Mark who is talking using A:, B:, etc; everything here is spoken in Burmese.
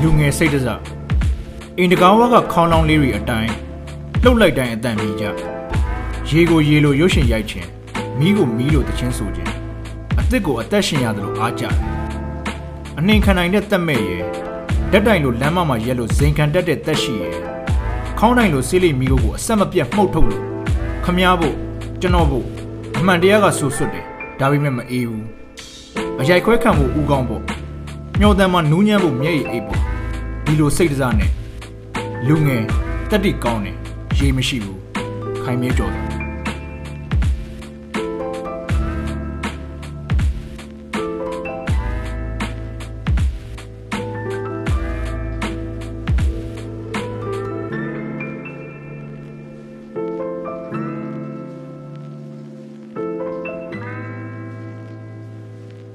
A: လူငယ်စိတ်တစအိမ်တကာဝါကခေါင်းလောင်းလေးတွေအတိုင်းလှုပ်လိုက်တိုင်းအတန်ပြေကြရေကိုရေလိုရုပ်ရှင်ရိုက်ခြင်းမိကိုမိလိုတခြင်းဆိုခြင်းအသက်ကိုအသက်ရှင်ရတယ်လို့အားကြတယ်အနှင်ခံနိုင်တဲ့တက်မဲ့ရယ်ဓာတ်တိုင်လိုလမ်းမမှာရက်လို့ဇင်ခံတတ်တဲ့တက်ရှိရယ်ခေါင်းတိုင်လိုဆေးလိမိကိုကိုအဆက်မပြတ်မှုတ်ထုတ်လို့ခမည်းဖို့ကျွန်တော်ဖို့အမှန်တရားကဆူဆွတ်တယ်ဒါပေမဲ့မအေးဘူး အရိုက်ခွဲခံဖို့ဥကောင်းပေါ့ညှော်တမ်းမှာနူးညံ့ဖို့မျက်ရည်အိပ်ပေါ့ဒီလိုစိတ်တစားနဲ့လူငယ်တက်တိကောင်းတယ်ရေမရှိဘူးခိုင်မြဲကြော်တယ်။